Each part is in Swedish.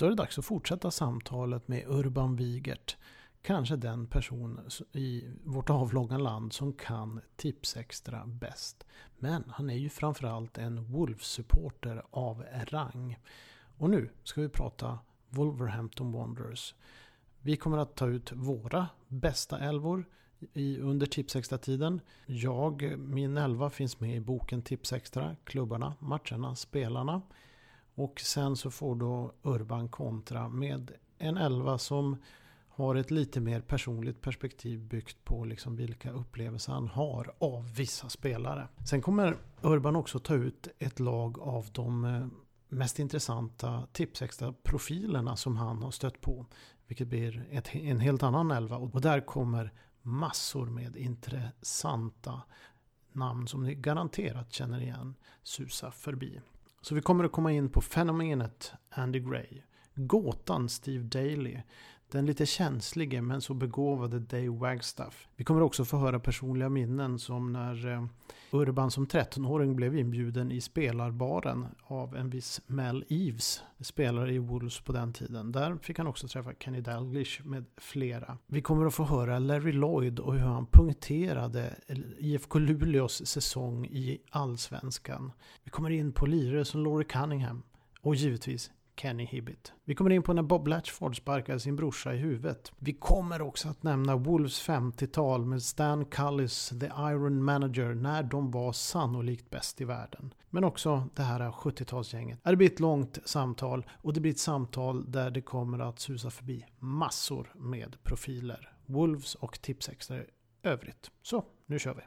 då är det dags att fortsätta samtalet med Urban Wigert. Kanske den person i vårt avlånga land som kan Tipsextra bäst. Men han är ju framförallt en Wolves-supporter av rang. Och nu ska vi prata Wolverhampton Wanderers. Vi kommer att ta ut våra bästa älvor i, under Tipsextra-tiden. Jag, min elva finns med i boken Tipsextra, klubbarna, matcherna, spelarna. Och sen så får då Urban kontra med en elva som har ett lite mer personligt perspektiv byggt på liksom vilka upplevelser han har av vissa spelare. Sen kommer Urban också ta ut ett lag av de eh, mest intressanta tipsextra profilerna som han har stött på. Vilket blir ett, en helt annan elva och där kommer massor med intressanta namn som ni garanterat känner igen susa förbi. Så vi kommer att komma in på fenomenet Andy Gray, gåtan Steve Daly, den lite känslige men så begåvade Dave Wagstaff. Vi kommer också få höra personliga minnen som när eh, Urban som 13-åring blev inbjuden i spelarbaren av en viss Mel Eves, spelare i Wolves på den tiden. Där fick han också träffa Kenny Dalglish med flera. Vi kommer att få höra Larry Lloyd och hur han punkterade IFK Luleås säsong i Allsvenskan. Vi kommer in på lirare som Laurie Cunningham och givetvis Kenny Hibbit. Vi kommer in på när Bob Latchford sparkade sin brorsa i huvudet. Vi kommer också att nämna Wolves 50-tal med Stan Cullis, The Iron Manager, när de var sannolikt bäst i världen. Men också det här 70-talsgänget. Det blir ett långt samtal och det blir ett samtal där det kommer att susa förbi massor med profiler. Wolves och Tipsextra övrigt. Så, nu kör vi.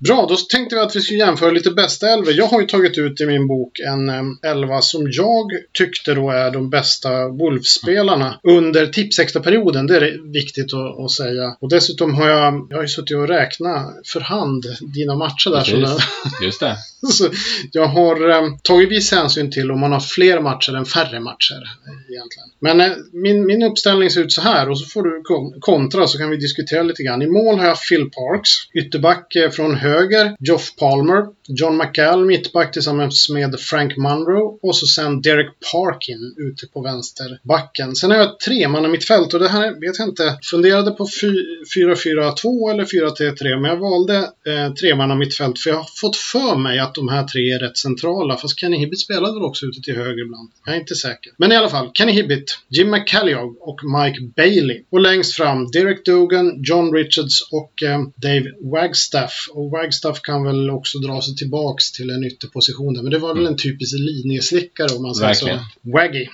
Bra, då tänkte vi att vi skulle jämföra lite bästa elva. Jag har ju tagit ut i min bok en elva som jag tyckte då är de bästa Wolves-spelarna under Tipsextra-perioden. Det är viktigt att, att, säga. Och dessutom har jag, jag har ju suttit och räknat för hand dina matcher där. Precis, just det. Så jag har eh, tagit viss hänsyn till om man har fler matcher än färre matcher. egentligen. Men eh, min, min uppställning ser ut så här och så får du kontra så kan vi diskutera lite grann. I mål har jag Phil Parks. Ytterback eh, från höger, höger, Geoff Palmer. John McCall mittback tillsammans med Frank Munro. Och så sen Derek Parkin ute på vänsterbacken. Sen har jag tre man och det här vet jag inte. Funderade på 4-4-2 eller 4-3-3 men jag valde eh, tre man för jag har fått för mig att att de här tre är rätt centrala. Fast Kenny Hibbit spelade väl också ute till höger ibland. Jag är inte säker. Men i alla fall, Kenny Hibbit, Jim McCalliog och Mike Bailey. Och längst fram Derek Dugan, John Richards och eh, Dave Wagstaff. Och Wagstaff kan väl också dra sig tillbaks till en ytterposition där. Men det var väl en typisk linjeslickare om man säger Verkligen. så. Waggy.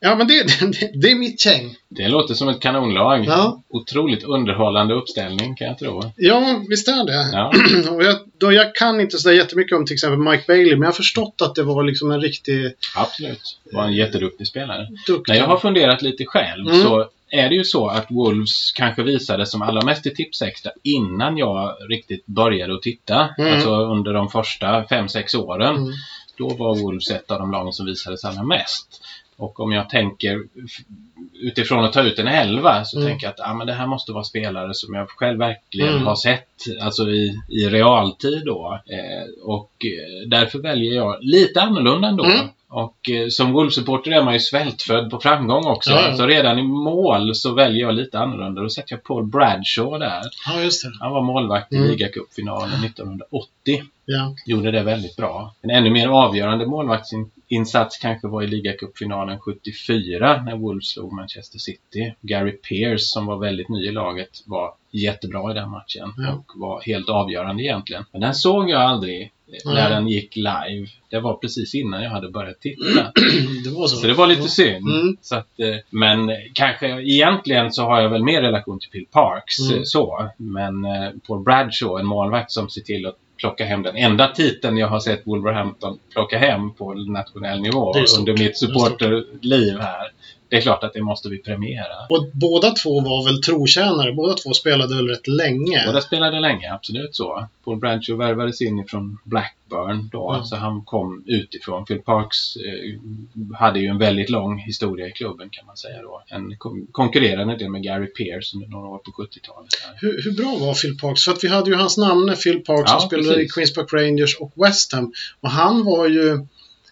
Ja, men det, det, det, är mitt gäng. Det låter som ett kanonlag. Ja. Otroligt underhållande uppställning kan jag tro. Ja, visst är det. Ja. Och jag, då, jag kan inte så jättemycket om till exempel Mike Bailey, men jag har förstått att det var liksom en riktig... Absolut. Det var en jätteduktig spelare. Duktig. När jag har funderat lite själv mm. så är det ju så att Wolves kanske visade som allra mest i Tipsextra innan jag riktigt började att titta. Mm. Alltså under de första 5-6 åren. Mm. Då var Wolves ett av de lagen som visades allra mest. Och om jag tänker utifrån att ta ut en elva så mm. tänker jag att ah, men det här måste vara spelare som jag själv verkligen mm. har sett alltså i, i realtid då. Eh, och eh, därför väljer jag lite annorlunda ändå. Mm. Och eh, som Wolves-supporter är man ju svältfödd på framgång också. Ja, ja. Så redan i mål så väljer jag lite annorlunda. Då sätter jag Paul Bradshaw där. Ja, just det. Han var målvakt i mm. ligacupfinalen 1980. Ja. Gjorde det väldigt bra. En ännu mer avgörande målvaktsinsats kanske var i ligacupfinalen 74 när Wolves slog Manchester City. Gary Pearce som var väldigt ny i laget var jättebra i den matchen ja. och var helt avgörande egentligen. Men den såg jag aldrig när den gick live. Det var precis innan jag hade börjat titta. det så. så det var lite synd. Mm. Så att, eh, men kanske egentligen så har jag väl mer relation till Phil Parks mm. så. Men eh, Paul Bradshaw, en målvakt som ser till att plocka hem den enda titeln jag har sett Wolverhampton plocka hem på nationell nivå under mitt supporterliv här. Det är klart att det måste vi premiera. Och båda två var väl trotjänare? Båda två spelade väl rätt länge? Båda spelade länge, absolut så. Paul Bradshaw värvades in ifrån Blackburn då, mm. så han kom utifrån. Phil Parks eh, hade ju en väldigt lång historia i klubben kan man säga då. En kon konkurrerade en del med Gary Pearce under några år på 70-talet. Hur, hur, bra var Phil Parks? För att vi hade ju hans namn, Phil Parks, ja, som spelade precis. i Queens Park Rangers och West Ham. Och han var ju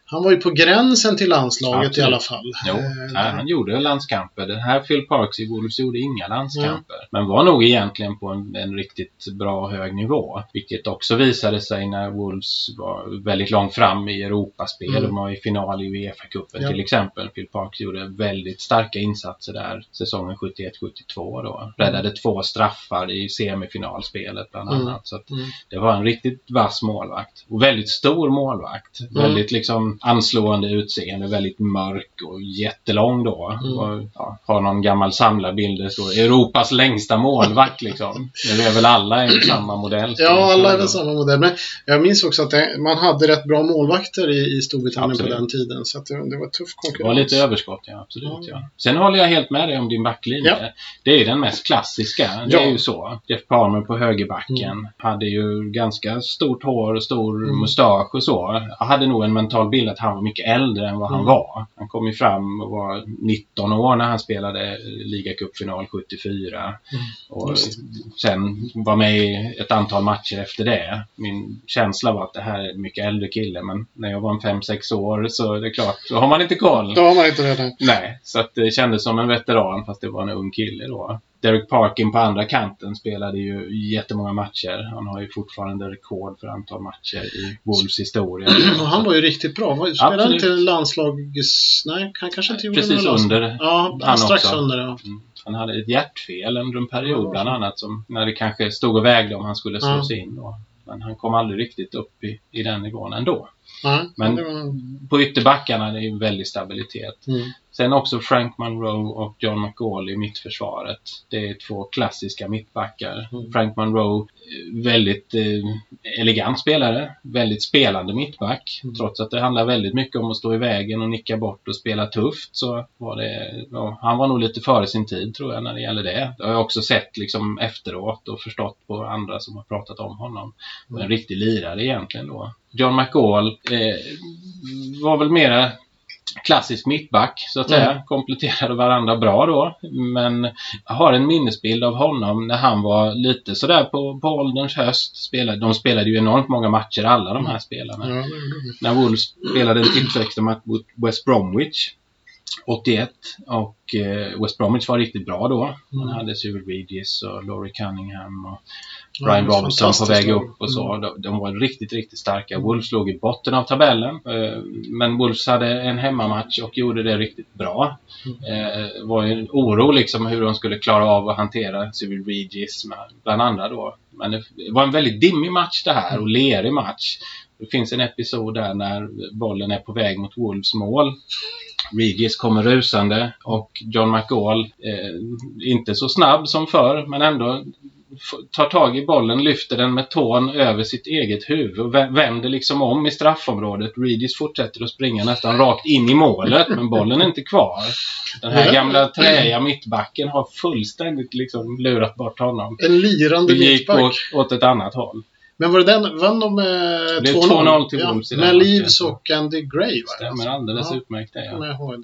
han var ju på gränsen till landslaget Absolut. i alla fall. Jo, nej, han gjorde landskamper. Den här Phil Parks i Wolves gjorde inga landskamper. Ja. Men var nog egentligen på en, en, riktigt bra hög nivå. Vilket också visade sig när Wolves var väldigt långt fram i Europaspel. Mm. De var i final i Uefa-cupen ja. till exempel. Phil Parks gjorde väldigt starka insatser där säsongen 71-72 då. Räddade mm. två straffar i semifinalspelet bland mm. annat. Mm. Så mm. det var en riktigt vass målvakt. Och väldigt stor målvakt. Mm. Väldigt liksom anslående utseende, väldigt mörk och jättelång då. Mm. Och, ja, har någon gammal samlarbild det står Europas längsta målvakt liksom. Det är väl alla i samma modell? Ja, alla är väl samma modell. Men jag minns också att det, man hade rätt bra målvakter i, i Storbritannien absolut. på den tiden. Så det, det, var tuff konkurrens. Det var lite överskott, ja. Absolut, mm. ja. Sen håller jag helt med dig om din backlinje. Ja. Det är ju den mest klassiska. Det är ju så. Jeff Palmer på högerbacken mm. hade ju ganska stort hår och stor mm. mustasch och så. Jag hade nog en mental bild att han var mycket äldre än vad han mm. var. Han kom ju fram och var 19 år när han spelade ligacupfinal 74. Mm. Och sen var med i ett antal matcher efter det. Min känsla var att det här är en mycket äldre kille men när jag var en 5-6 år så är det klart, då har man inte koll. Då har man inte det. Nej, så det kändes som en veteran fast det var en ung kille då. Derek Parkin på andra kanten spelade ju jättemånga matcher. Han har ju fortfarande rekord för antal matcher i Wolves historia. han var ju riktigt bra. Spelade han inte landslags... Nej, han kanske inte gjorde Precis under. Ja, han strax också. under. Ja. Mm. Han hade ett hjärtfel under en period bland annat som när det kanske stod och vägde om han skulle slås ja. in. Då. Men han kom aldrig riktigt upp i, i den nivån ändå. Mm. Men på ytterbackarna är det ju väldig stabilitet. Mm. Sen också Frank Monroe och John McGaul i mittförsvaret. Det är två klassiska mittbackar. Mm. Frank Monroe, eh, väldigt eh, elegant spelare. Väldigt spelande mittback. Mm. Trots att det handlar väldigt mycket om att stå i vägen och nicka bort och spela tufft så var det, ja, han var nog lite före sin tid tror jag när det gäller det. Det har jag också sett liksom efteråt och förstått på andra som har pratat om honom. Mm. En riktig lirare egentligen då. John McGaul eh, var väl mera klassisk mittback så att säga. Mm. Kompletterade varandra bra då. Men jag har en minnesbild av honom när han var lite sådär på, på ålderns höst. Spelade, de spelade ju enormt många matcher alla de här spelarna. Mm. När Wolves spelade en tipsextra match mot West Bromwich 81 och eh, West Bromwich var riktigt bra då. Man mm. hade Cyril Regis och Laurie Cunningham och Brian ja, Robinson på väg upp och så. Mm. De, var riktigt, riktigt starka. Wolves låg i botten av tabellen. Eh, men Wolves hade en hemmamatch och gjorde det riktigt bra. Mm. Eh, var ju en oro liksom hur de skulle klara av att hantera Civil Regis bland andra då. Men det var en väldigt dimmig match det här och lerig match. Det finns en episod där när bollen är på väg mot Wolves mål. Regis kommer rusande och John McGall, eh, inte så snabb som förr, men ändå tar tag i bollen, lyfter den med tån över sitt eget huvud och vänder liksom om i straffområdet. Regis fortsätter att springa nästan rakt in i målet, men bollen är inte kvar. Den här gamla träiga mittbacken har fullständigt liksom lurat bort honom. En lirande mittback. gick åt, åt ett annat håll. Men var det den, vann de med 2-0? till Wolves ja, Med Leaves och Andy Gray va? Stämmer alldeles ja. utmärkt det. Ja.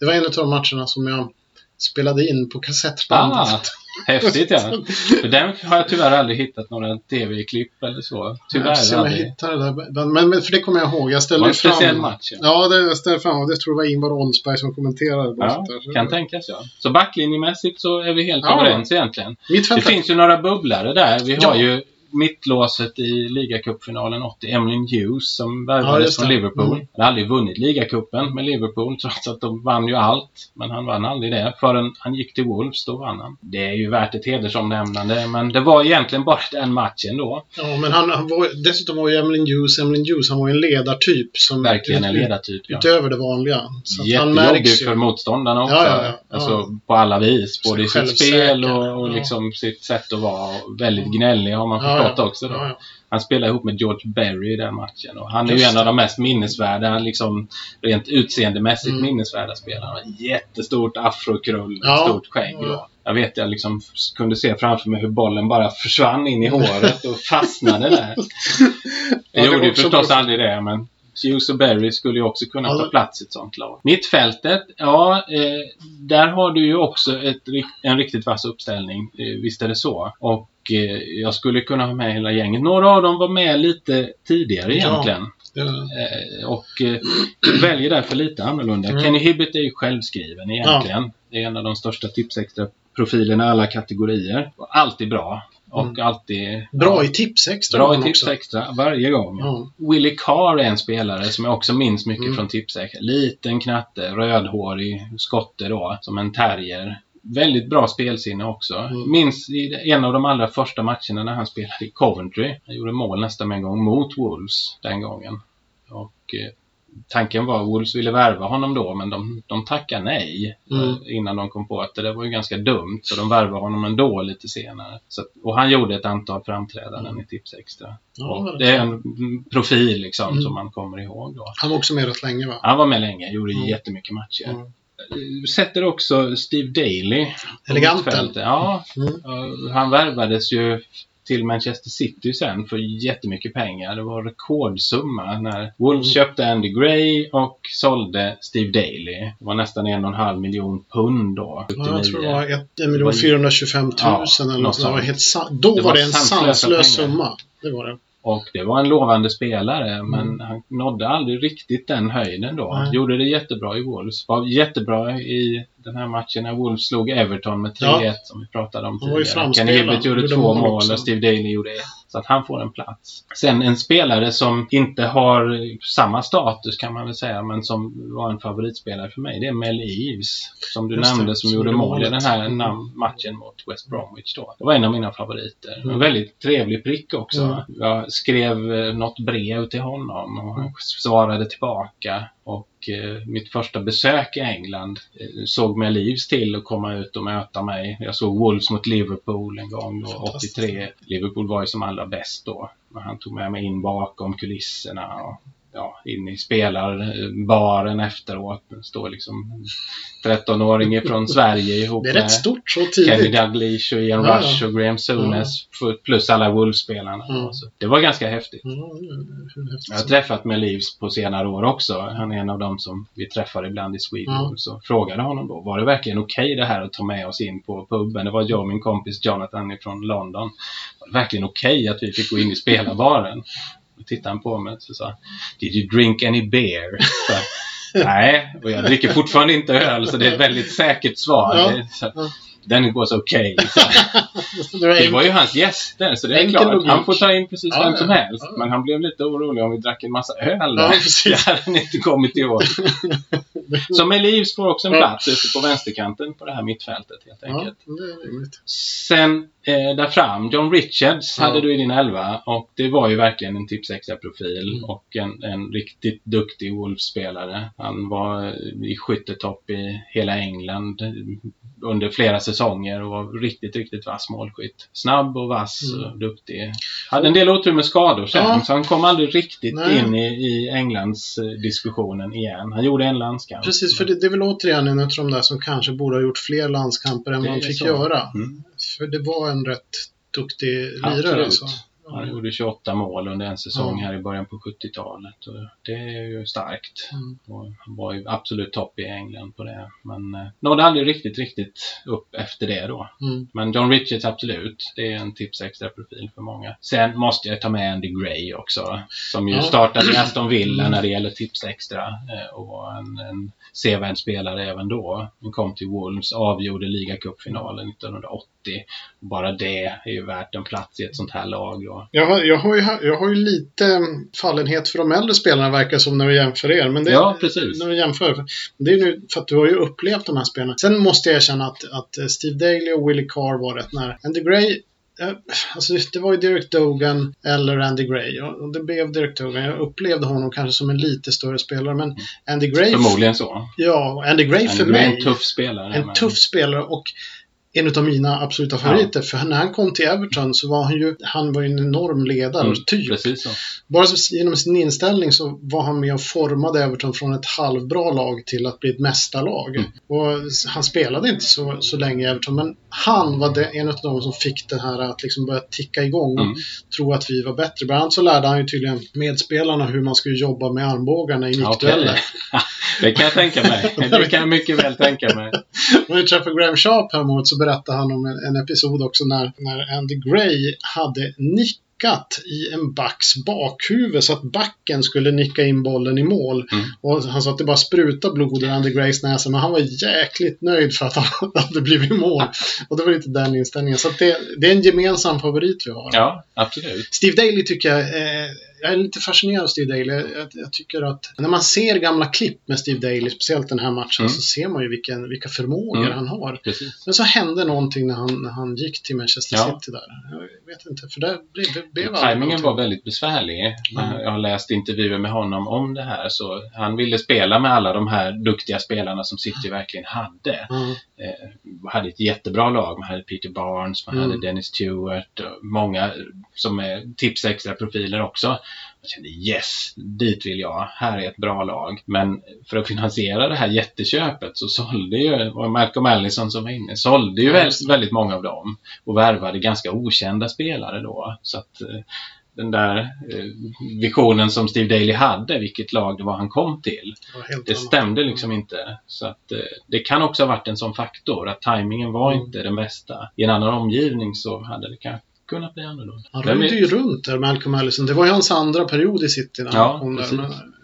Det var en av de matcherna som jag spelade in på kassettband. Ah, häftigt ja. För den har jag tyvärr aldrig hittat några tv-klipp eller så. Tyvärr jag jag hittar det. Men, men, för det kommer jag ihåg. Jag ställde var en speciell match. Ja, ja det, jag ställde fram och det tror jag var Ingvar Oldsberg som kommenterade. Ja, där, kan tänkas ja. Så backlinjemässigt så är vi helt ja. överens egentligen. Det finns ju några bubblare där. Vi har ja. ju mittlåset i ligacupfinalen 80, Emlyn Hughes som värvades ja, från Liverpool. Mm. Han hade aldrig vunnit ligacupen med Liverpool trots att de vann ju allt. Men han vann aldrig det förrän han gick till Wolves, då vann han. Det är ju värt ett hedersomnämnande men det var egentligen bara den matchen då. Ja, men han, han var, dessutom var ju Emlyn Hughes, Emlyn Hughes, han var ju en ledartyp. Som, Verkligen en ledartyp, ja. Utöver det vanliga. Jättejobbig för motståndarna också. Ja, ja, ja. Alltså på alla vis. Både i sitt spel och, och liksom sitt sätt att vara väldigt gnällig har man förstått ja, också. Då. Han spelade ihop med George Berry i den matchen. Och han är Just ju en av de mest minnesvärda, liksom, rent utseendemässigt mm. minnesvärda spelarna. Jättestort afrokrull, ja. stort skägg. Ja. Jag vet, jag liksom kunde se framför mig hur bollen bara försvann in i håret och fastnade där. Jag gjorde ju förstås aldrig det, men Hughes och Berry skulle ju också kunna ta plats i ett sånt lag. Mittfältet, ja, eh, där har du ju också ett, en riktigt vass uppställning. Eh, visst är det så. Och eh, jag skulle kunna ha med hela gänget. Några av dem var med lite tidigare egentligen. Ja. Eh, och eh, väljer därför lite annorlunda. Mm. Kenny Hibbett är ju självskriven egentligen. Ja. Det är en av de största tipsextra profilerna i alla kategorier. Alltid bra. Och mm. alltid... Bra i Tipsextra. Bra i Tipsextra varje gång. Mm. Willie Carr är en spelare som jag också minns mycket mm. från Tipsextra. Liten knatte, rödhårig skotte då, som en terrier. Väldigt bra spelsinne också. Mm. Minns i en av de allra första matcherna när han spelade i Coventry. Han gjorde mål nästan en gång mot Wolves den gången. Och eh, tanken var att Wolves ville värva honom då men de, de tackade nej mm. innan de kom på att det var ju ganska dumt så de värvade honom ändå lite senare. Så, och han gjorde ett antal framträdanden mm. i Tipsextra. Ja, det är en profil liksom mm. som man kommer ihåg då. Han var också med rätt länge va? Han var med länge, gjorde mm. jättemycket matcher. Sätter också Steve Daly. Eleganten. Ja, mm. han värvades ju till Manchester City sen för jättemycket pengar. Det var rekordsumma när Wolves mm. köpte Andy Gray och sålde Steve Daly. Det var nästan en och en halv miljon pund då. Ja, jag tror det var 1 miljon 425 000 ja, eller något. Det var helt då det var, var det en sanslös summa. Det var det. Och det var en lovande spelare mm. men han nådde aldrig riktigt den höjden då. Han gjorde det jättebra i Wolves. Var jättebra i den här matchen när Wolves slog Everton med 3-1 ja. som vi pratade om tidigare. Kenny Hibbert gjorde två mål också. och Steve Daly gjorde ett. Så att han får en plats. Sen en spelare som inte har samma status kan man väl säga, men som var en favoritspelare för mig. Det är Mel Eves. Som du Just nämnde, som, som gjorde mål i den här mm. matchen mot West Bromwich då. Det var en av mina favoriter. Mm. En väldigt trevlig prick också. Mm. Jag skrev eh, något brev till honom och han svarade tillbaka. Och eh, mitt första besök i England eh, såg med livs till att komma ut och möta mig. Jag såg Wolves mot Liverpool en gång då, 83. Liverpool var ju som allra bäst då. Men han tog med mig in bakom kulisserna och ja, in i spelarbaren efteråt. Står liksom 13-åring från Sverige ihop Det är rätt stort så tidigt. Kenny Dalglish och Ian ja, Rush och Graham Souness ja. plus alla Wolves-spelarna. Mm. Det var ganska häftigt. Mm, häftigt. Jag har träffat med Leaves på senare år också. Han är en av dem som vi träffar ibland i Sweden. Mm. Så frågade honom då, var det verkligen okej okay det här att ta med oss in på puben? Det var jag och min kompis Jonathan från London. Var det verkligen okej okay att vi fick gå in i spelarbaren? Då tittade han på mig och sa Did you drink any beer? Så, Nej, och jag dricker fortfarande inte öl så det är ett väldigt säkert svar. Ja. Så, it was okay. det var ju hans gäster, så det är klart. Logik. Han får ta in precis ja, vem som helst. Ja. Men han blev lite orolig om vi drack en massa öl. Ja, det hade han inte kommit ihåg. så Melivs får också en plats ute på vänsterkanten på det här mittfältet helt enkelt. Sen eh, där fram, John Richards hade du i din elva och det var ju verkligen en tipsextra profil mm. och en, en riktigt duktig Wolves-spelare. Han var i skyttetopp i hela England under flera säsonger och var riktigt, riktigt vass målskytt. Snabb och vass mm. och duktig. Hade en del otur med skador sen, ja. så han kom aldrig riktigt Nej. in i, i Englands diskussionen igen. Han gjorde en landskamp. Precis, för det, det är väl återigen en av de där som kanske borde ha gjort fler landskamper än vad han fick så. göra. Mm. För det var en rätt duktig lirare alltså. Han gjorde 28 mål under en säsong mm. här i början på 70-talet. Det är ju starkt. Mm. Och han var ju absolut topp i England på det. Men eh, nådde aldrig riktigt, riktigt upp efter det då. Mm. Men John Richards absolut. Det är en tips extra profil för många. Sen måste jag ta med Andy Gray också. Som ju ja. startade i Aston Villa när det gäller tips extra. Eh, och en, en sevärd spelare även då. Han kom till Wolves, avgjorde ligacupfinalen 1980. Bara det är ju värt en plats i ett sånt här lag. Då. Jag, har, jag, har ju, jag har ju lite fallenhet för de äldre spelarna verkar som när vi jämför er. Men det, ja, precis. När vi jämför. Det är nu för att du har ju upplevt de här spelarna. Sen måste jag erkänna att, att Steve Daly och Willie Carr var rätt nära. Andy Gray Alltså det var ju Derek Dogan eller Andy Gray och det blev Derek Dogan. Jag upplevde honom kanske som en lite större spelare men Andy Gray... Förmodligen så. Ja, Andy Gray Andy för Gray mig. en tuff spelare. En tuff spelare och en av mina absoluta favoriter. Ja. För när han kom till Everton så var han ju, han var en enorm ledare, mm, typ. Bara genom sin inställning så var han med och formade Everton från ett halvbra lag till att bli ett mästarlag. Mm. Och han spelade inte så, så länge i Everton, men han var det, en av de som fick det här att liksom börja ticka igång och mm. tro att vi var bättre. Bland annat så lärde han ju tydligen medspelarna hur man skulle jobba med armbågarna i nickdueller. Okay. det kan jag tänka mig. Det kan jag mycket väl tänka mig. När vi träffade Graham Sharp häromåret så berättade han om en, en episod också när, när Andy Gray hade nick nickat i en backs bakhuvud så att backen skulle nicka in bollen i mål. Mm. Och han sa att det bara sprutade blod ur Andy Grays näsa, men han var jäkligt nöjd för att han hade blivit mål. Och det var inte den inställningen. Så det, det, är en gemensam favorit vi har. Ja, absolut. Steve Daly tycker jag eh, jag är lite fascinerad av Steve Daly. Jag, jag, tycker att när man ser gamla klipp med Steve Daly, speciellt den här matchen, mm. så ser man ju vilken, vilka förmågor mm. han har. Precis. Men så hände någonting när han, när han gick till Manchester ja. City där. Jag vet inte, för där blev blev Timingen var väldigt besvärlig. Mm. Jag har läst intervjuer med honom om det här. Så han ville spela med alla de här duktiga spelarna som City verkligen hade. Mm. Eh, hade ett jättebra lag. Man hade Peter Barnes, man hade mm. Dennis Stewart, och många som är tips extra profiler också. Jag kände yes, dit vill jag. Här är ett bra lag. Men för att finansiera det här jätteköpet så sålde ju, och Malcolm Allison som var inne, sålde ju väldigt, väldigt många av dem. Och värvade ganska okända spelare då. Så att eh, den där eh, visionen som Steve Daly hade, vilket lag det var han kom till. Det, det stämde liksom inte. Så att eh, det kan också ha varit en sån faktor, att tajmingen var mm. inte den bästa. I en annan omgivning så hade det kanske kunnat bli annorlunda. Han rörde ju runt där, Malcolm Allison. Det var ju hans andra period i City när ja, han kom där.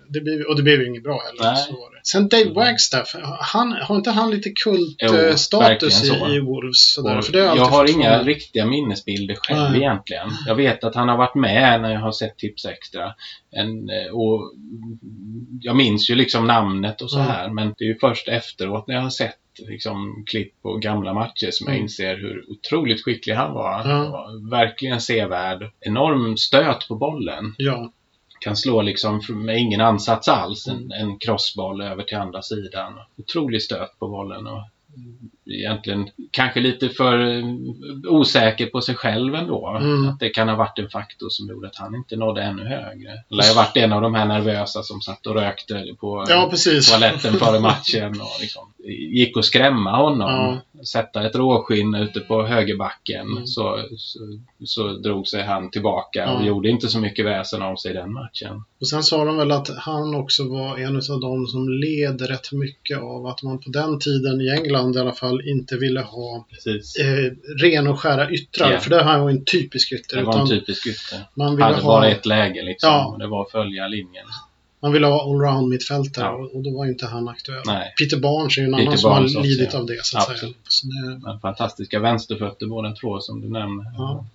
Det blev, och det blev ju inget bra heller. Så var det. Sen Dave Wagstaff, han, har inte han lite kultstatus i, i Wolves? Sådär, för det jag har inga från... riktiga minnesbilder själv Nej. egentligen. Jag vet att han har varit med när jag har sett Tips Extra. En, och jag minns ju liksom namnet och så här, mm. men det är ju först efteråt när jag har sett liksom, klipp och gamla matcher som jag mm. inser hur otroligt skicklig han var. Ja. var verkligen sevärd. Enorm stöt på bollen. Ja. Kan slå liksom med ingen ansats alls en, en crossboll över till andra sidan. Otrolig stöt på bollen. Och egentligen kanske lite för eh, osäker på sig själv ändå. Mm. Att det kan ha varit en faktor som gjorde att han inte nådde ännu högre. Eller jag varit en av de här nervösa som satt och rökte på ja, toaletten före matchen. Och liksom, gick och skrämma honom. Ja. Sätta ett råskinn ute på högerbacken. Mm. Så, så, så, drog sig han tillbaka ja. och gjorde inte så mycket väsen av sig i den matchen. Och sen sa de väl att han också var en av de som led rätt mycket av att man på den tiden i England i alla fall inte ville ha eh, ren och skära yttrar. Yeah. För det här var en typisk ytter. Det var en typisk ytter. Man ville hade ha... bara ett läge liksom. Ja. Och det var att följa linjen. Man ville ha allround mittfältare ja. och då var ju inte han aktuell. Nej. Peter Barnes är ju en Peter annan som Barnes har lidit också, av det så att Absolut. säga. Så det... Men fantastiska vänsterfötter båda två som du nämner. Ja.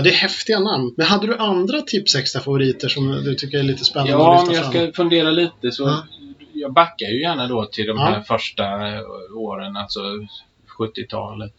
Ja, det är häftiga namn. Men hade du andra tipsextra favoriter som du tycker är lite spännande ja, att lyfta fram? Ja, om jag ska fundera lite så ja. jag backar ju gärna då till de här första åren, alltså 70-talet,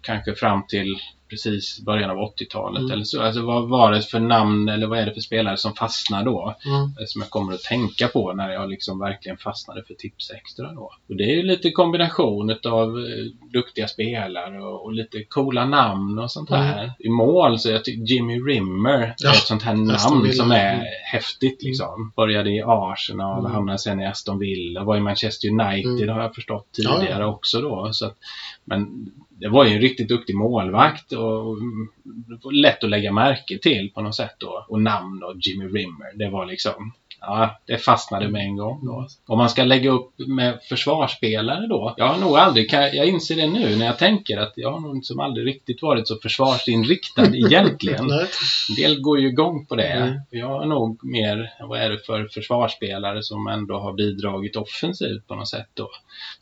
kanske fram till precis början av 80-talet mm. eller så. Alltså vad var det för namn eller vad är det för spelare som fastnar då? Mm. Som jag kommer att tänka på när jag liksom verkligen fastnade för Tips Extra då. Och det är ju lite kombination av eh, duktiga spelare och, och, lite coola namn och sånt här. Mm. I mål så jag tycker Jimmy Rimmer ja, är ett sånt här namn som är mm. häftigt liksom. Började i Arsenal, mm. hamnade sen i Aston Villa, var i Manchester United mm. har jag förstått tidigare ja. också då. Så att, men det var ju en riktigt duktig målvakt och lätt att lägga märke till på något sätt då. Och namn då, Jimmy Rimmer. Det var liksom ja, det fastnade med en gång då. Om man ska lägga upp med försvarsspelare då. Jag har nog aldrig, jag inser det nu när jag tänker att jag har nog som aldrig riktigt varit så försvarsinriktad egentligen. En del går ju igång på det. Mm. Jag har nog mer, vad är det för försvarsspelare som ändå har bidragit offensivt på något sätt då.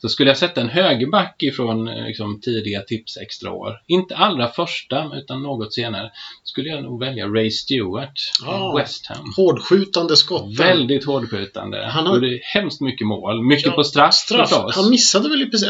Så skulle jag sätta en högerback ifrån liksom, tidiga tips extra år, inte allra första utan något senare, skulle jag nog välja Ray Stewart, oh, West Ham. Hårdskjutande skott. Väldigt hårdskjutande. Han har gjorde hemskt mycket mål. Mycket ja, på straff, straff. Förstås. Han missade väl i precis,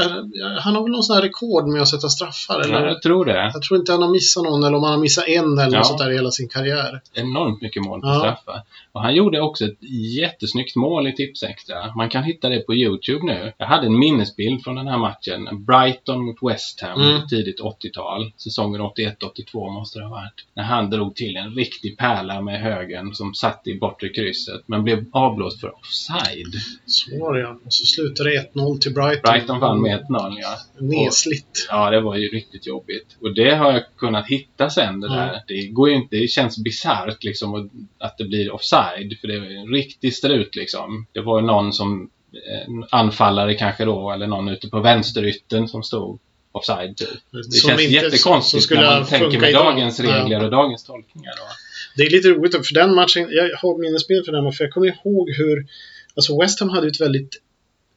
Han har väl någon sån här rekord med att sätta straffar? Eller? Ja, jag tror det. Jag tror inte han har missat någon eller om han har missat en eller ja. något sånt där i hela sin karriär. Enormt mycket mål på ja. straffar. Och han gjorde också ett jättesnyggt mål i Tipsextra. Man kan hitta det på Youtube nu. Jag hade en minnesbild från den här matchen. Brighton mot West Ham, mm. tidigt 80-tal. Säsongen 81-82 måste det ha varit. När han drog till en riktig pärla med högen som satt i bortre krysset. Men blev avblåst för offside. Så var det ja. Och så slutade det 1-0 till Brighton. Brighton vann med 1-0 ja. Nesligt. Ja, det var ju riktigt jobbigt. Och det har jag kunnat hitta sen det där. Mm. Det går ju inte, det känns bisarrt liksom att det blir offside. För det är en riktig strut liksom. Det var ju någon som en anfallare kanske då, eller någon ute på vänsterytten som stod offside. Typ. Det som känns jättekonstigt när man tänker med dagens regler och dagens tolkningar. Då. Det är lite roligt, för den matchen, jag har minnesbild för den, för jag kommer ihåg hur Alltså West Ham hade ett väldigt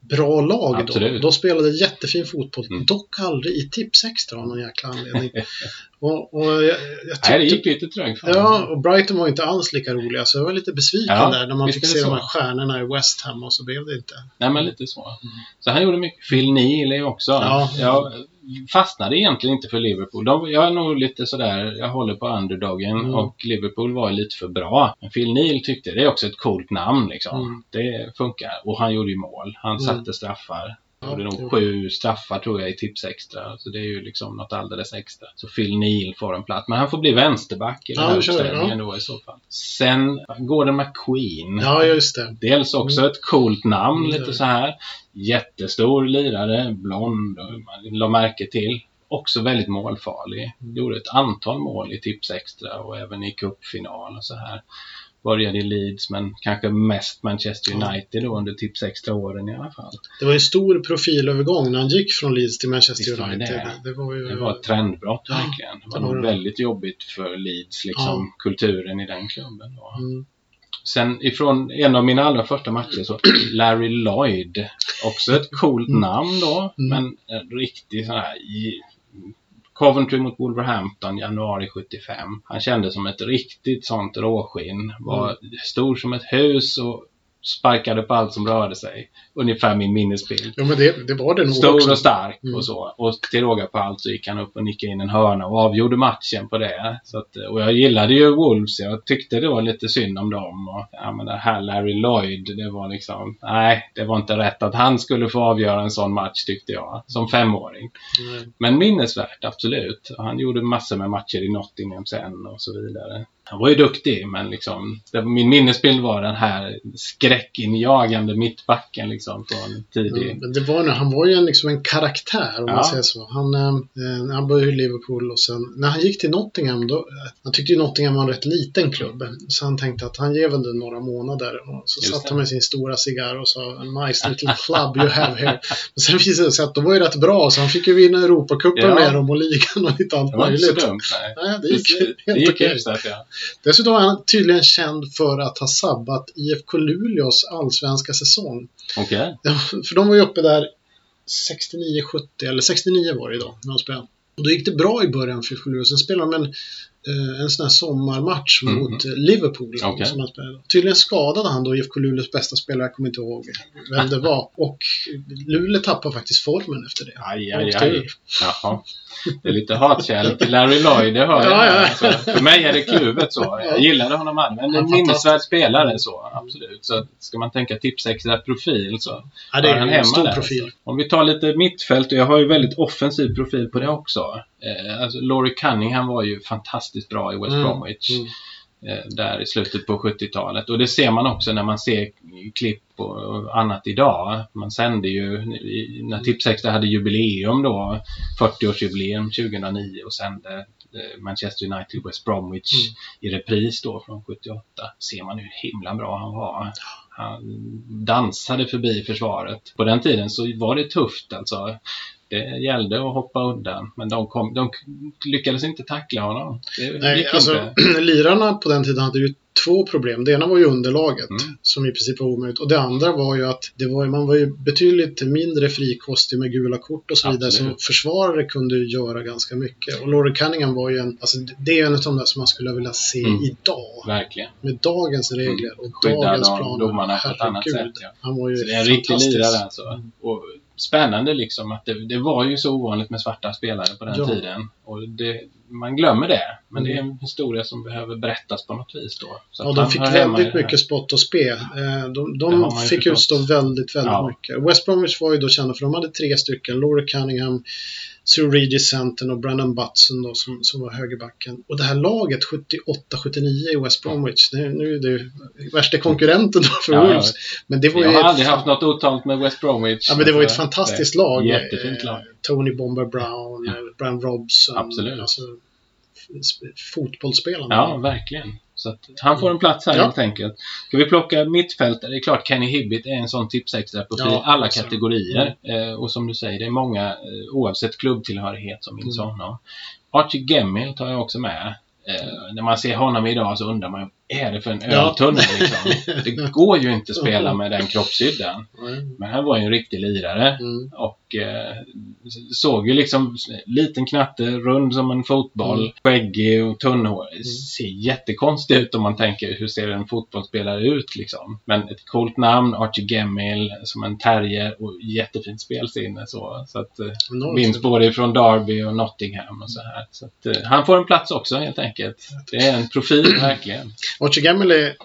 bra lag Absolut. då. De spelade jättefin fotboll. Mm. Dock aldrig i Tipsextra av någon jäkla anledning. och, och jag, jag tyckte, Nej, det gick lite trögt. Ja, och Brighton var inte alls lika roliga. Så jag var lite besviken ja, där när man fick se så. de här stjärnorna i West Ham och så blev det inte. Nej, men lite så. Mm. Så han gjorde mycket. Phil Neal är också. Ja. Jag fastnade egentligen inte för Liverpool. De, jag är nog lite sådär, jag håller på underdogen mm. och Liverpool var lite för bra. Men Phil Neal tyckte det är också ett coolt namn liksom. Mm. Det funkar. Och han gjorde ju mål. Han mm. satte straffar. Ja, det är nog sju straffar tror jag i tips extra. Så det är ju liksom något alldeles extra. Så Phil Neal får en plats. Men han får bli vänsterback i den ja, här uppställningen ja. då i så fall. Sen Gordon McQueen. Ja, just det. Dels också ett coolt namn, mm. lite så här. Jättestor lirare, blond, man la märke till. Också väldigt målfarlig. Mm. Gjorde ett antal mål i tips extra och även i cupfinal och så här började i Leeds men kanske mest Manchester United då under tips extra åren i alla fall. Det var en stor profilövergång när han gick från Leeds till Manchester United. Det. Det, var ju... det var ett trendbrott ja, verkligen. Det var, det var nog väldigt jobbigt för Leeds, liksom ja. kulturen i den klubben. Då. Mm. Sen ifrån en av mina allra första matcher så Larry Lloyd. Också ett coolt mm. namn då, mm. men en riktig sån här Coventry mot Wolverhampton januari 75. Han kändes som ett riktigt sånt råskinn. Var mm. stor som ett hus och sparkade på allt som rörde sig. Ungefär min minnesbild. Ja, men det, det var det nog Stor också. och stark mm. och så. Och till råga på allt så gick han upp och nickade in en hörna och avgjorde matchen på det. Så att, och jag gillade ju Wolves. Jag tyckte det var lite synd om dem. Och, ja, men det här Larry Lloyd, det var liksom... Nej, det var inte rätt att han skulle få avgöra en sån match tyckte jag. Som femåring. Mm. Men minnesvärt, absolut. Han gjorde massor med matcher i Nottingham sen och så vidare. Han var ju duktig, men liksom, min minnesbild var den här skräckinjagande mittbacken liksom från tidig... Mm, det var, han var ju en, liksom en karaktär, om ja. man säger så. Han, eh, han började i Liverpool och sen, när han gick till Nottingham, då, han tyckte ju Nottingham var en rätt liten klubb. Så han tänkte att han ger väl det några månader. Och så Just satt det. han med sin stora cigarr och sa Nice little club you have here. Men sen visade det sig att de var ju rätt bra, så han fick ju vinna Europacupen ja. med dem och ligan och lite allt möjligt. Det var inte så dumt, nej. nej det gick det, helt okej. Ja. Dessutom är han tydligen känd för att ha sabbat IFK Luleås allsvenska säsong. Okej. Okay. För de var ju uppe där 69-70, eller 69 var det då, när de spelade. Och då gick det bra i början för IFK Luleå. Sen spelade de en en sån här sommarmatch mm. mot Liverpool. Okay. Som han spelade. Tydligen skadade han då IFK Luleås bästa spelare, jag kommer inte ihåg vem det var. Och Luleå tappade faktiskt formen efter det. Aj, aj, aj. Jaha. Det är lite hatkärlek till Larry Lloyd, det hör jag. Ja, ja. Alltså, för mig är det kluvet så. Jag gillade honom men en minnesvärd spelare så. Absolut. Så ska man tänka tipsextra profil så ja, det är han hemma stor där. Profil. Om vi tar lite mittfält, och jag har ju väldigt offensiv profil på det också. Eh, alltså, Laurie Cunningham var ju fantastiskt bra i West mm. Bromwich. Mm. Eh, där i slutet på 70-talet. Och det ser man också när man ser klipp och annat idag. Man sände ju, när Tipsextra hade jubileum då, 40-årsjubileum 2009 och sände eh, Manchester United West Bromwich mm. i repris då från 78 ser man hur himla bra han var. Han dansade förbi försvaret. På den tiden så var det tufft alltså. Det gällde att hoppa undan, men de, kom, de lyckades inte tackla honom. Det Nej, alltså, lirarna på den tiden hade ju två problem. Det ena var ju underlaget mm. som i princip var omöjligt och det andra var ju att det var, man var ju betydligt mindre frikostig med gula kort och så vidare som försvarare kunde göra ganska mycket. Och Laurie Cunningham var ju en, alltså det är en av de där som man skulle vilja se mm. idag. Verkligen. Med dagens regler och Skydda dagens planer. domarna på ett annat sätt. Ja. Han var ju så det är en riktig lirare alltså. Mm. Och spännande liksom att det, det, var ju så ovanligt med svarta spelare på den ja. tiden. Och det, man glömmer det. Men mm. det är en historia som behöver berättas på något vis då. Ja, de fick väldigt mycket spott och spe. Eh, de, de fick utstå väldigt, väldigt ja. mycket. West Bromwich var ju då kända för de hade tre stycken. Laura Cunningham, Sir Regis Centern och Brandon Butson då som, som var högerbacken. Och det här laget 78-79 i West Bromwich, det, nu är det värsta konkurrenten då för ja, Wolves. Men det var jag har aldrig haft något otalat med West Bromwich. Ja, men det var ju ett fantastiskt lag. Jättefint lag. Tony Bomber Brown, ja. Brian Robson. Absolut. Alltså, fotbollsspelarna. Ja, verkligen. Så han får en plats här ja. helt enkelt. Ska vi plocka mittfältare? Det är klart Kenny Hibbit är en sån tipsextra på ja, alla alltså. kategorier. Mm. Eh, och som du säger, det är många eh, oavsett klubbtillhörighet som minns mm. honom. Archie Gemmil tar jag också med. Eh, när man ser honom idag så undrar man är det för en öltunnel liksom? Det går ju inte att spela med den kroppshyddan. Men han var ju en riktig lirare mm. Och eh, såg ju liksom liten knatte, rund som en fotboll, mm. skäggig och tunnhårig. Mm. Ser jättekonstigt ut om man tänker hur ser en fotbollsspelare ut liksom. Men ett coolt namn, Archie Gemmil, som en terrier och jättefint spelsinne så. så att eh, minns både från Derby och Nottingham och så här. Så att, eh, han får en plats också helt enkelt. Det är en profil verkligen. Archie Gamble är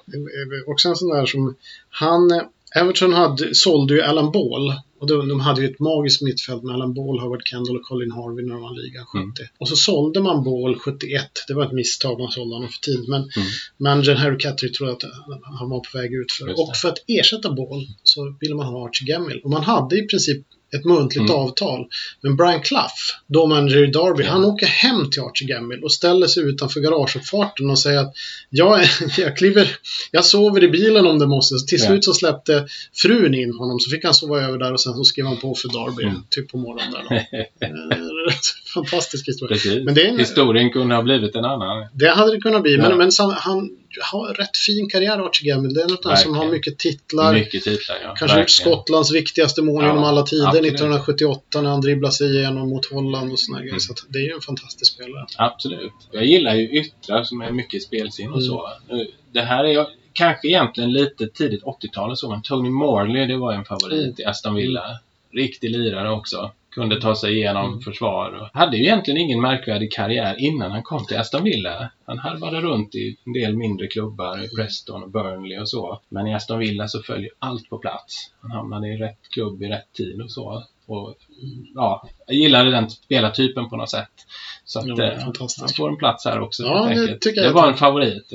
också en sån där som han Everton hade, sålde ju Alan Ball och de, de hade ju ett magiskt mittfält med Alan Ball, Howard Kendall och Colin Harvey när de vann ligan 70. Mm. Och så sålde man Ball 71. Det var ett misstag, man sålde honom för tidigt. Men mm. managern Harry Cattery tror att han var på väg ut för. Och för att ersätta Ball så ville man ha Archie Gamble. Och man hade i princip ett muntligt mm. avtal. Men Brian Clough, då manager i Derby, han åker hem till Archie Gamble och ställer sig utanför garageuppfarten och säger att jag, jag kliver, jag sover i bilen om det måste. Så till slut så släppte frun in honom så fick han sova över där och sen så skrev han på för Derby, mm. typ på morgonen där. Fantastisk historia. Men det en, Historien kunde ha blivit en annan. Det hade det kunnat bli, ja. men, men han, har rätt fin karriär, Archie Gamble. Det är något som har mycket titlar. Mycket titlar, ja. Kanske gjort Skottlands viktigaste mål ja, genom alla tider, absolut. 1978 när han dribblade sig igenom mot Holland och sådana mm. grejer. Så det är ju en fantastisk spelare. Absolut. Jag gillar ju yttrar som är mycket spelsinne och mm. så. Det här är kanske egentligen lite tidigt 80-tal så, men Tony Morley, det var en favorit mm. i Aston Villa. Riktig lirare också kunde ta sig igenom mm. försvar. Och hade ju egentligen ingen märkvärdig karriär innan han kom till Aston Villa. Han harvade runt i en del mindre klubbar, Preston och Burnley och så. Men i Aston Villa så följer allt på plats. Han hamnade i rätt klubb i rätt tid och så. Och, ja, jag gillade den spelartypen på något sätt. Så att ja, eh, han får en plats här också. Ja, det, tycker jag det var en favorit.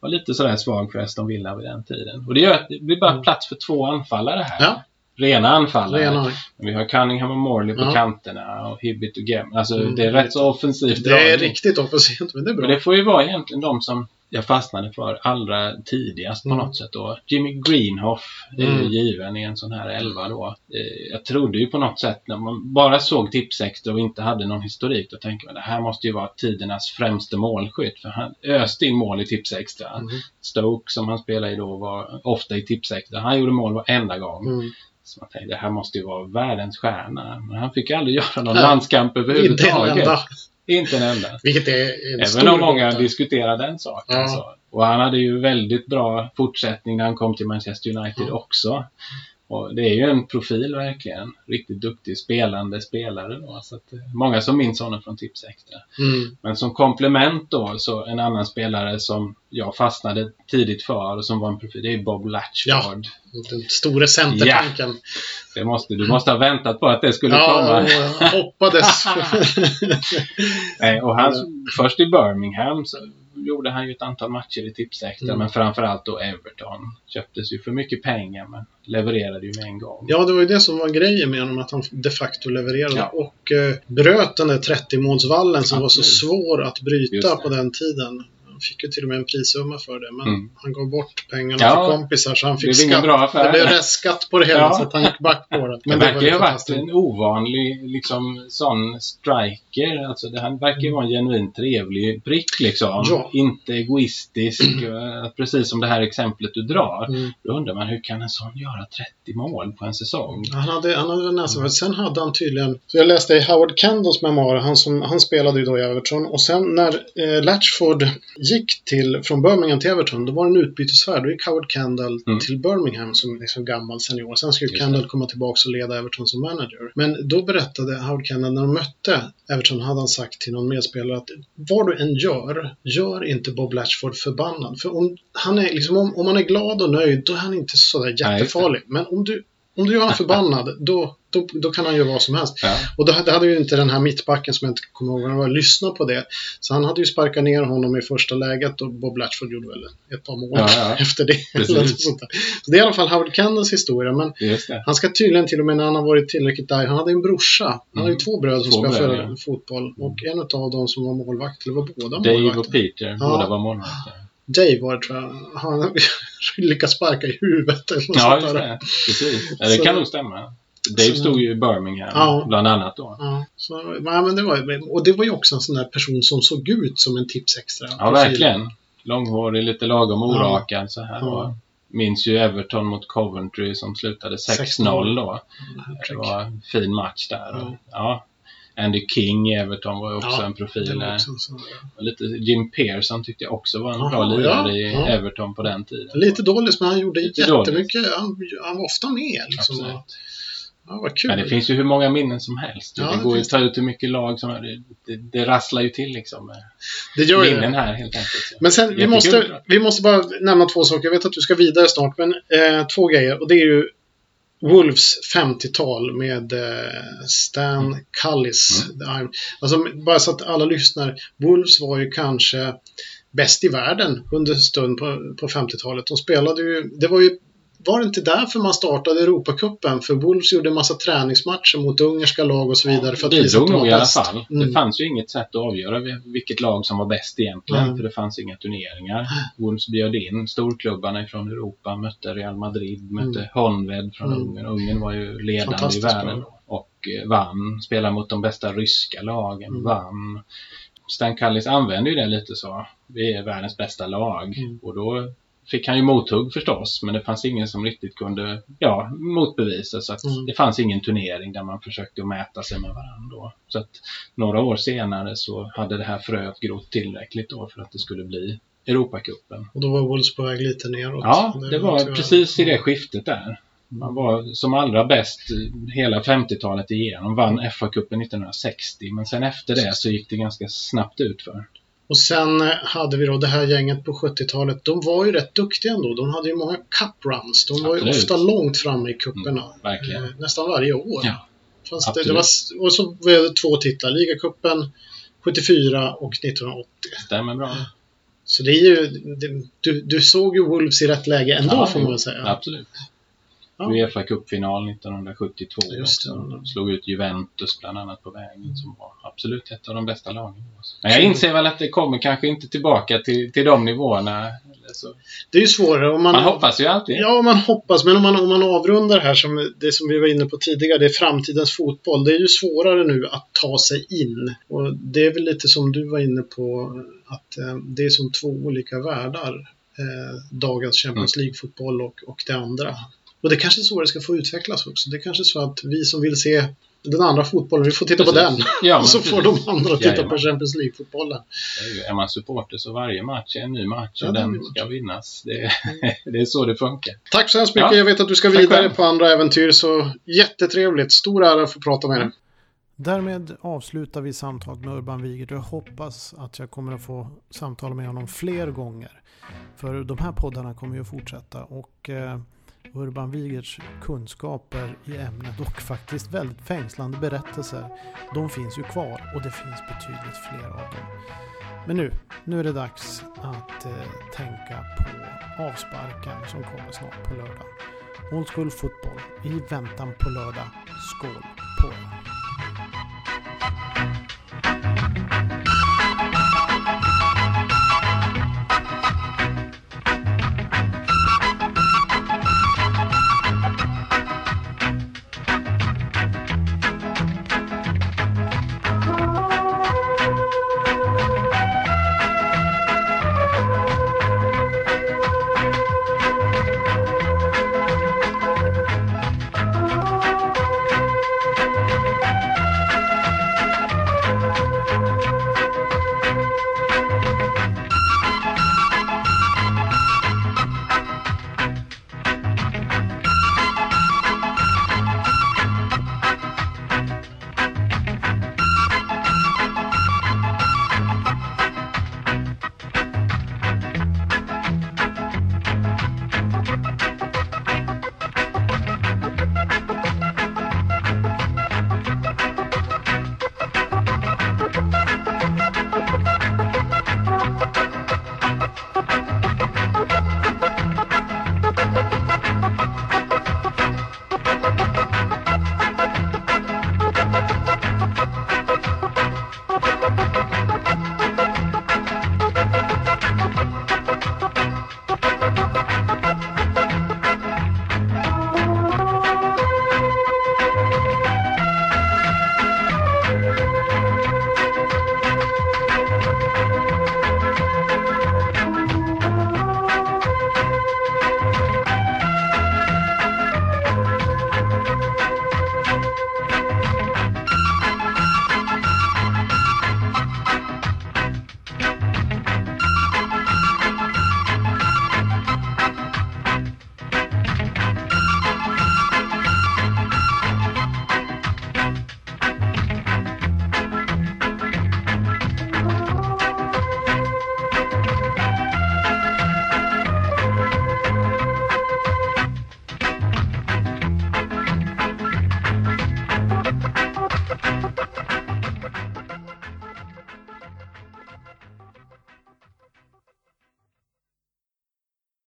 Var lite sådär svag för Aston Villa vid den tiden. Och det gör att det blir bara mm. plats för två anfallare här. Ja rena anfallare. Rena. Vi har Cunningham och Morley på ja. kanterna och Hibbit och Gem. Alltså mm. det är rätt så offensivt. Det är dragning. riktigt offensivt, men det är bra. Men det får ju vara egentligen de som jag fastnade för allra tidigast mm. på något sätt då. Jimmy Greenhoff är mm. given i en sån här elva då. Eh, jag trodde ju på något sätt när man bara såg Tipsextra och inte hade någon historik då tänkte man det här måste ju vara tidernas främste målskytt för han öste in mål i Tipsextra. Mm. Stoke som han spelade i då var ofta i Tipsextra. Han gjorde mål varenda gång. Mm. Så man tänkte, det här måste ju vara världens stjärna. Men han fick aldrig göra någon Nej, landskamp överhuvudtaget. Inte en enda. Inte en enda. Vilket är en Även om många diskuterar den saken. Ja. Så. Och han hade ju väldigt bra fortsättning när han kom till Manchester United ja. också. Och det är ju en profil verkligen. Riktigt duktig spelande spelare då. Så eh, många som minns honom från Tipsextra. Mm. Men som komplement då, så en annan spelare som jag fastnade tidigt för och som var en profil, det är Bob Latchford. Ja, den store centertanken. Ja. Det måste, du måste ha väntat på att det skulle ja, komma. Ja, hoppades. Nej, och han, först i Birmingham så gjorde han ju ett antal matcher i Tipsextra, Mm. men framförallt då Everton. Köptes ju för mycket pengar, men levererade ju med en gång. Ja, det var ju det som var grejen med honom, att han de facto levererade Ja. och eh, bröt den där 30-målsvallen som var så Absolut. svår att bryta på den tiden. Han fick ju till och med en prissumma för det, men Mm. han gav bort pengarna Ja, till kompisar så han fick det skatt. bra affär. Det blev restskatt på det hela, Ja. så att han gick back på det. det det verkar ju ha varit en ovanlig liksom, sån striker. Alltså, det, han verkar vara en genuint trevlig prick liksom. Ja. Inte egoistisk. eh, Precis som det här exemplet du drar. Mm. Då undrar man hur kan en sån göra 30 mål på en säsong? Han hade, han hade nästan, för sen hade han tydligen, så jag läste i Howard Kendalls memoarer, han, som, han spelade ju då i Everton och sen när eh, Latchford gick till, från Birmingham till Everton, då var det en utbytesfärd. Då gick Howard Kendall Mm. till Birmingham som liksom gammal senior. Sen skulle Just Kendall det. komma tillbaka och leda Everton som manager. Men då berättade Howard Kendall, när de mötte Everton, hade han sagt till någon medspelare att vad du än gör, gör inte Bob Latchford förbannad. För om han är, liksom, om, om han är glad och nöjd, då är han inte sådär jättefarlig. Men om du om du gör honom förbannad, då, då, då kan han göra vad som helst. Ja. Och då hade, hade ju inte den här mittbacken som jag inte kommer ihåg vad det var, lyssnat på det. Så han hade ju sparkat ner honom i första läget och Bob Latchford gjorde väl ett par mål Ja, ja. efter det. Så det är i alla fall Howard Kendalls historia. Men det. han ska tydligen till och med när han har varit tillräckligt där, han hade en brorsa. Han hade ju Mm. två bröder som spelade för fotboll. Och en av dem som var målvakt, eller var båda Dave och målvakter. Peter, båda var målvakter. Dave var det tror jag. Han lyckades sparka i huvudet eller något Ja, just där. det. Precis. Ja, det Så- kan nog stämma. Dave stod ju i Birmingham, Ja. bland annat då. Ja, så, ja, men det var, och det var ju också en sån där person som såg ut som en tips extra. Ja, verkligen. Långhårig, lite lagom orakad så här. Ja. Minns ju Everton mot Coventry som slutade 6-0 då. Det var en fin match där. Ja. Ja. Andy King i Everton var ju också Ja, en profil också sån- Och Lite Jim Pearson tyckte jag också var en Jaha, bra lirare ja, i ja. Everton på den tiden. Lite dåligt, men han gjorde Lite jättemycket. Han, han var ofta med. Liksom. Absolut. Ja, vad kul. Men det finns ju hur många minnen som helst. Ja, det det går ju att ta ut hur mycket lag som det, det, det rasslar ju till liksom. det gör Minnen det. här helt enkelt. Så. Men sen, vi måste, vi måste bara nämna två saker. Jag vet att du ska vidare snart, men eh, två grejer. Och det är ju Wolves 50-tal med eh, Stan Cullis. Mm. Alltså, bara så att alla lyssnar. Wolves var ju kanske bäst i världen under en stund på, på 50-talet. De spelade ju, det var ju var det inte därför man startade Europacupen? För Wolves gjorde en massa träningsmatcher mot ungerska lag och så vidare. för att det var nog i alla fall. Mm. Det fanns ju inget sätt att avgöra vil- vilket lag som var bäst egentligen. Mm. För det fanns inga turneringar. Wolves bjöd in storklubbarna från Europa, mötte Real Madrid, mötte Honved från Mm. Ungern. Ungern var ju ledande i världen bra. Och eh, vann, spelade mot de bästa ryska lagen, Mm. vann. Stan Kallis använde ju det lite så. Vi är världens bästa lag. Mm. Och då fick han ju mothugg förstås, men det fanns ingen som riktigt kunde ja, motbevisa. Så att Mm. det fanns ingen turnering där man försökte att mäta sig med varandra. Så att några år senare så hade det här fröet grott tillräckligt då för att det skulle bli Europacupen. Och då var Wolves på väg lite neråt. Ja, det var precis i det skiftet där. Man var som allra bäst hela 50-talet igenom, vann FA-cupen 1960, men sen efter det så gick det ganska snabbt ut för. Och sen eh, hade vi då det här gänget på 70-talet. De var ju rätt duktiga ändå. De hade ju många cup runs. De var ju Absolut. ofta långt framme i cuperna. verkligen. Eh, nästan varje år. Ja, Fast det, det var, och så var det två titlar. Ligacupen 74 och 1980. Stämmer bra. Så det är ju... Det, du, du såg ju Wolves i rätt läge ändå Ja, får man väl säga. Absolut. Ja. Uefa Cup-final 1972 Just det. också. Slog ut Juventus bland annat på vägen som var absolut ett av de bästa lagen. Men jag inser väl att det kommer kanske inte tillbaka till, till de nivåerna. Så. Det är ju svårare om man... Man hoppas ju alltid. Ja, man hoppas. Men om man, om man avrundar här, som det som vi var inne på tidigare, det är framtidens fotboll. Det är ju svårare nu att ta sig in. Och det är väl lite som du var inne på, att eh, det är som två olika världar. Eh, dagens Champions Mm. League-fotboll och, och det andra. Och det kanske är så det ska få utvecklas också. Det är kanske är så att vi som vill se den andra fotbollen, vi får titta på Precis. den. Ja, och så precis. får de andra titta Jajamän. på Champions League-fotbollen. Är, man supporter så varje match är en ny match Ja, och en den match. ska vinnas. Det, det är så det funkar. Tack så hemskt mycket. Ja. Jag vet att du ska Tack vidare själv. på andra äventyr, så jättetrevligt. Stor ära att få prata med dig. Därmed avslutar vi samtalet med Urban Wigert och jag hoppas att jag kommer att få samtala med honom fler gånger. För de här poddarna kommer ju att fortsätta och eh, Urban Wigerts kunskaper i ämnet och faktiskt väldigt fängslande berättelser. De finns ju kvar och det finns betydligt fler av dem. Men nu, nu är det dags att eh, tänka på avsparken som kommer snart på lördag. Old School Football i väntan på lördag. Skål på er!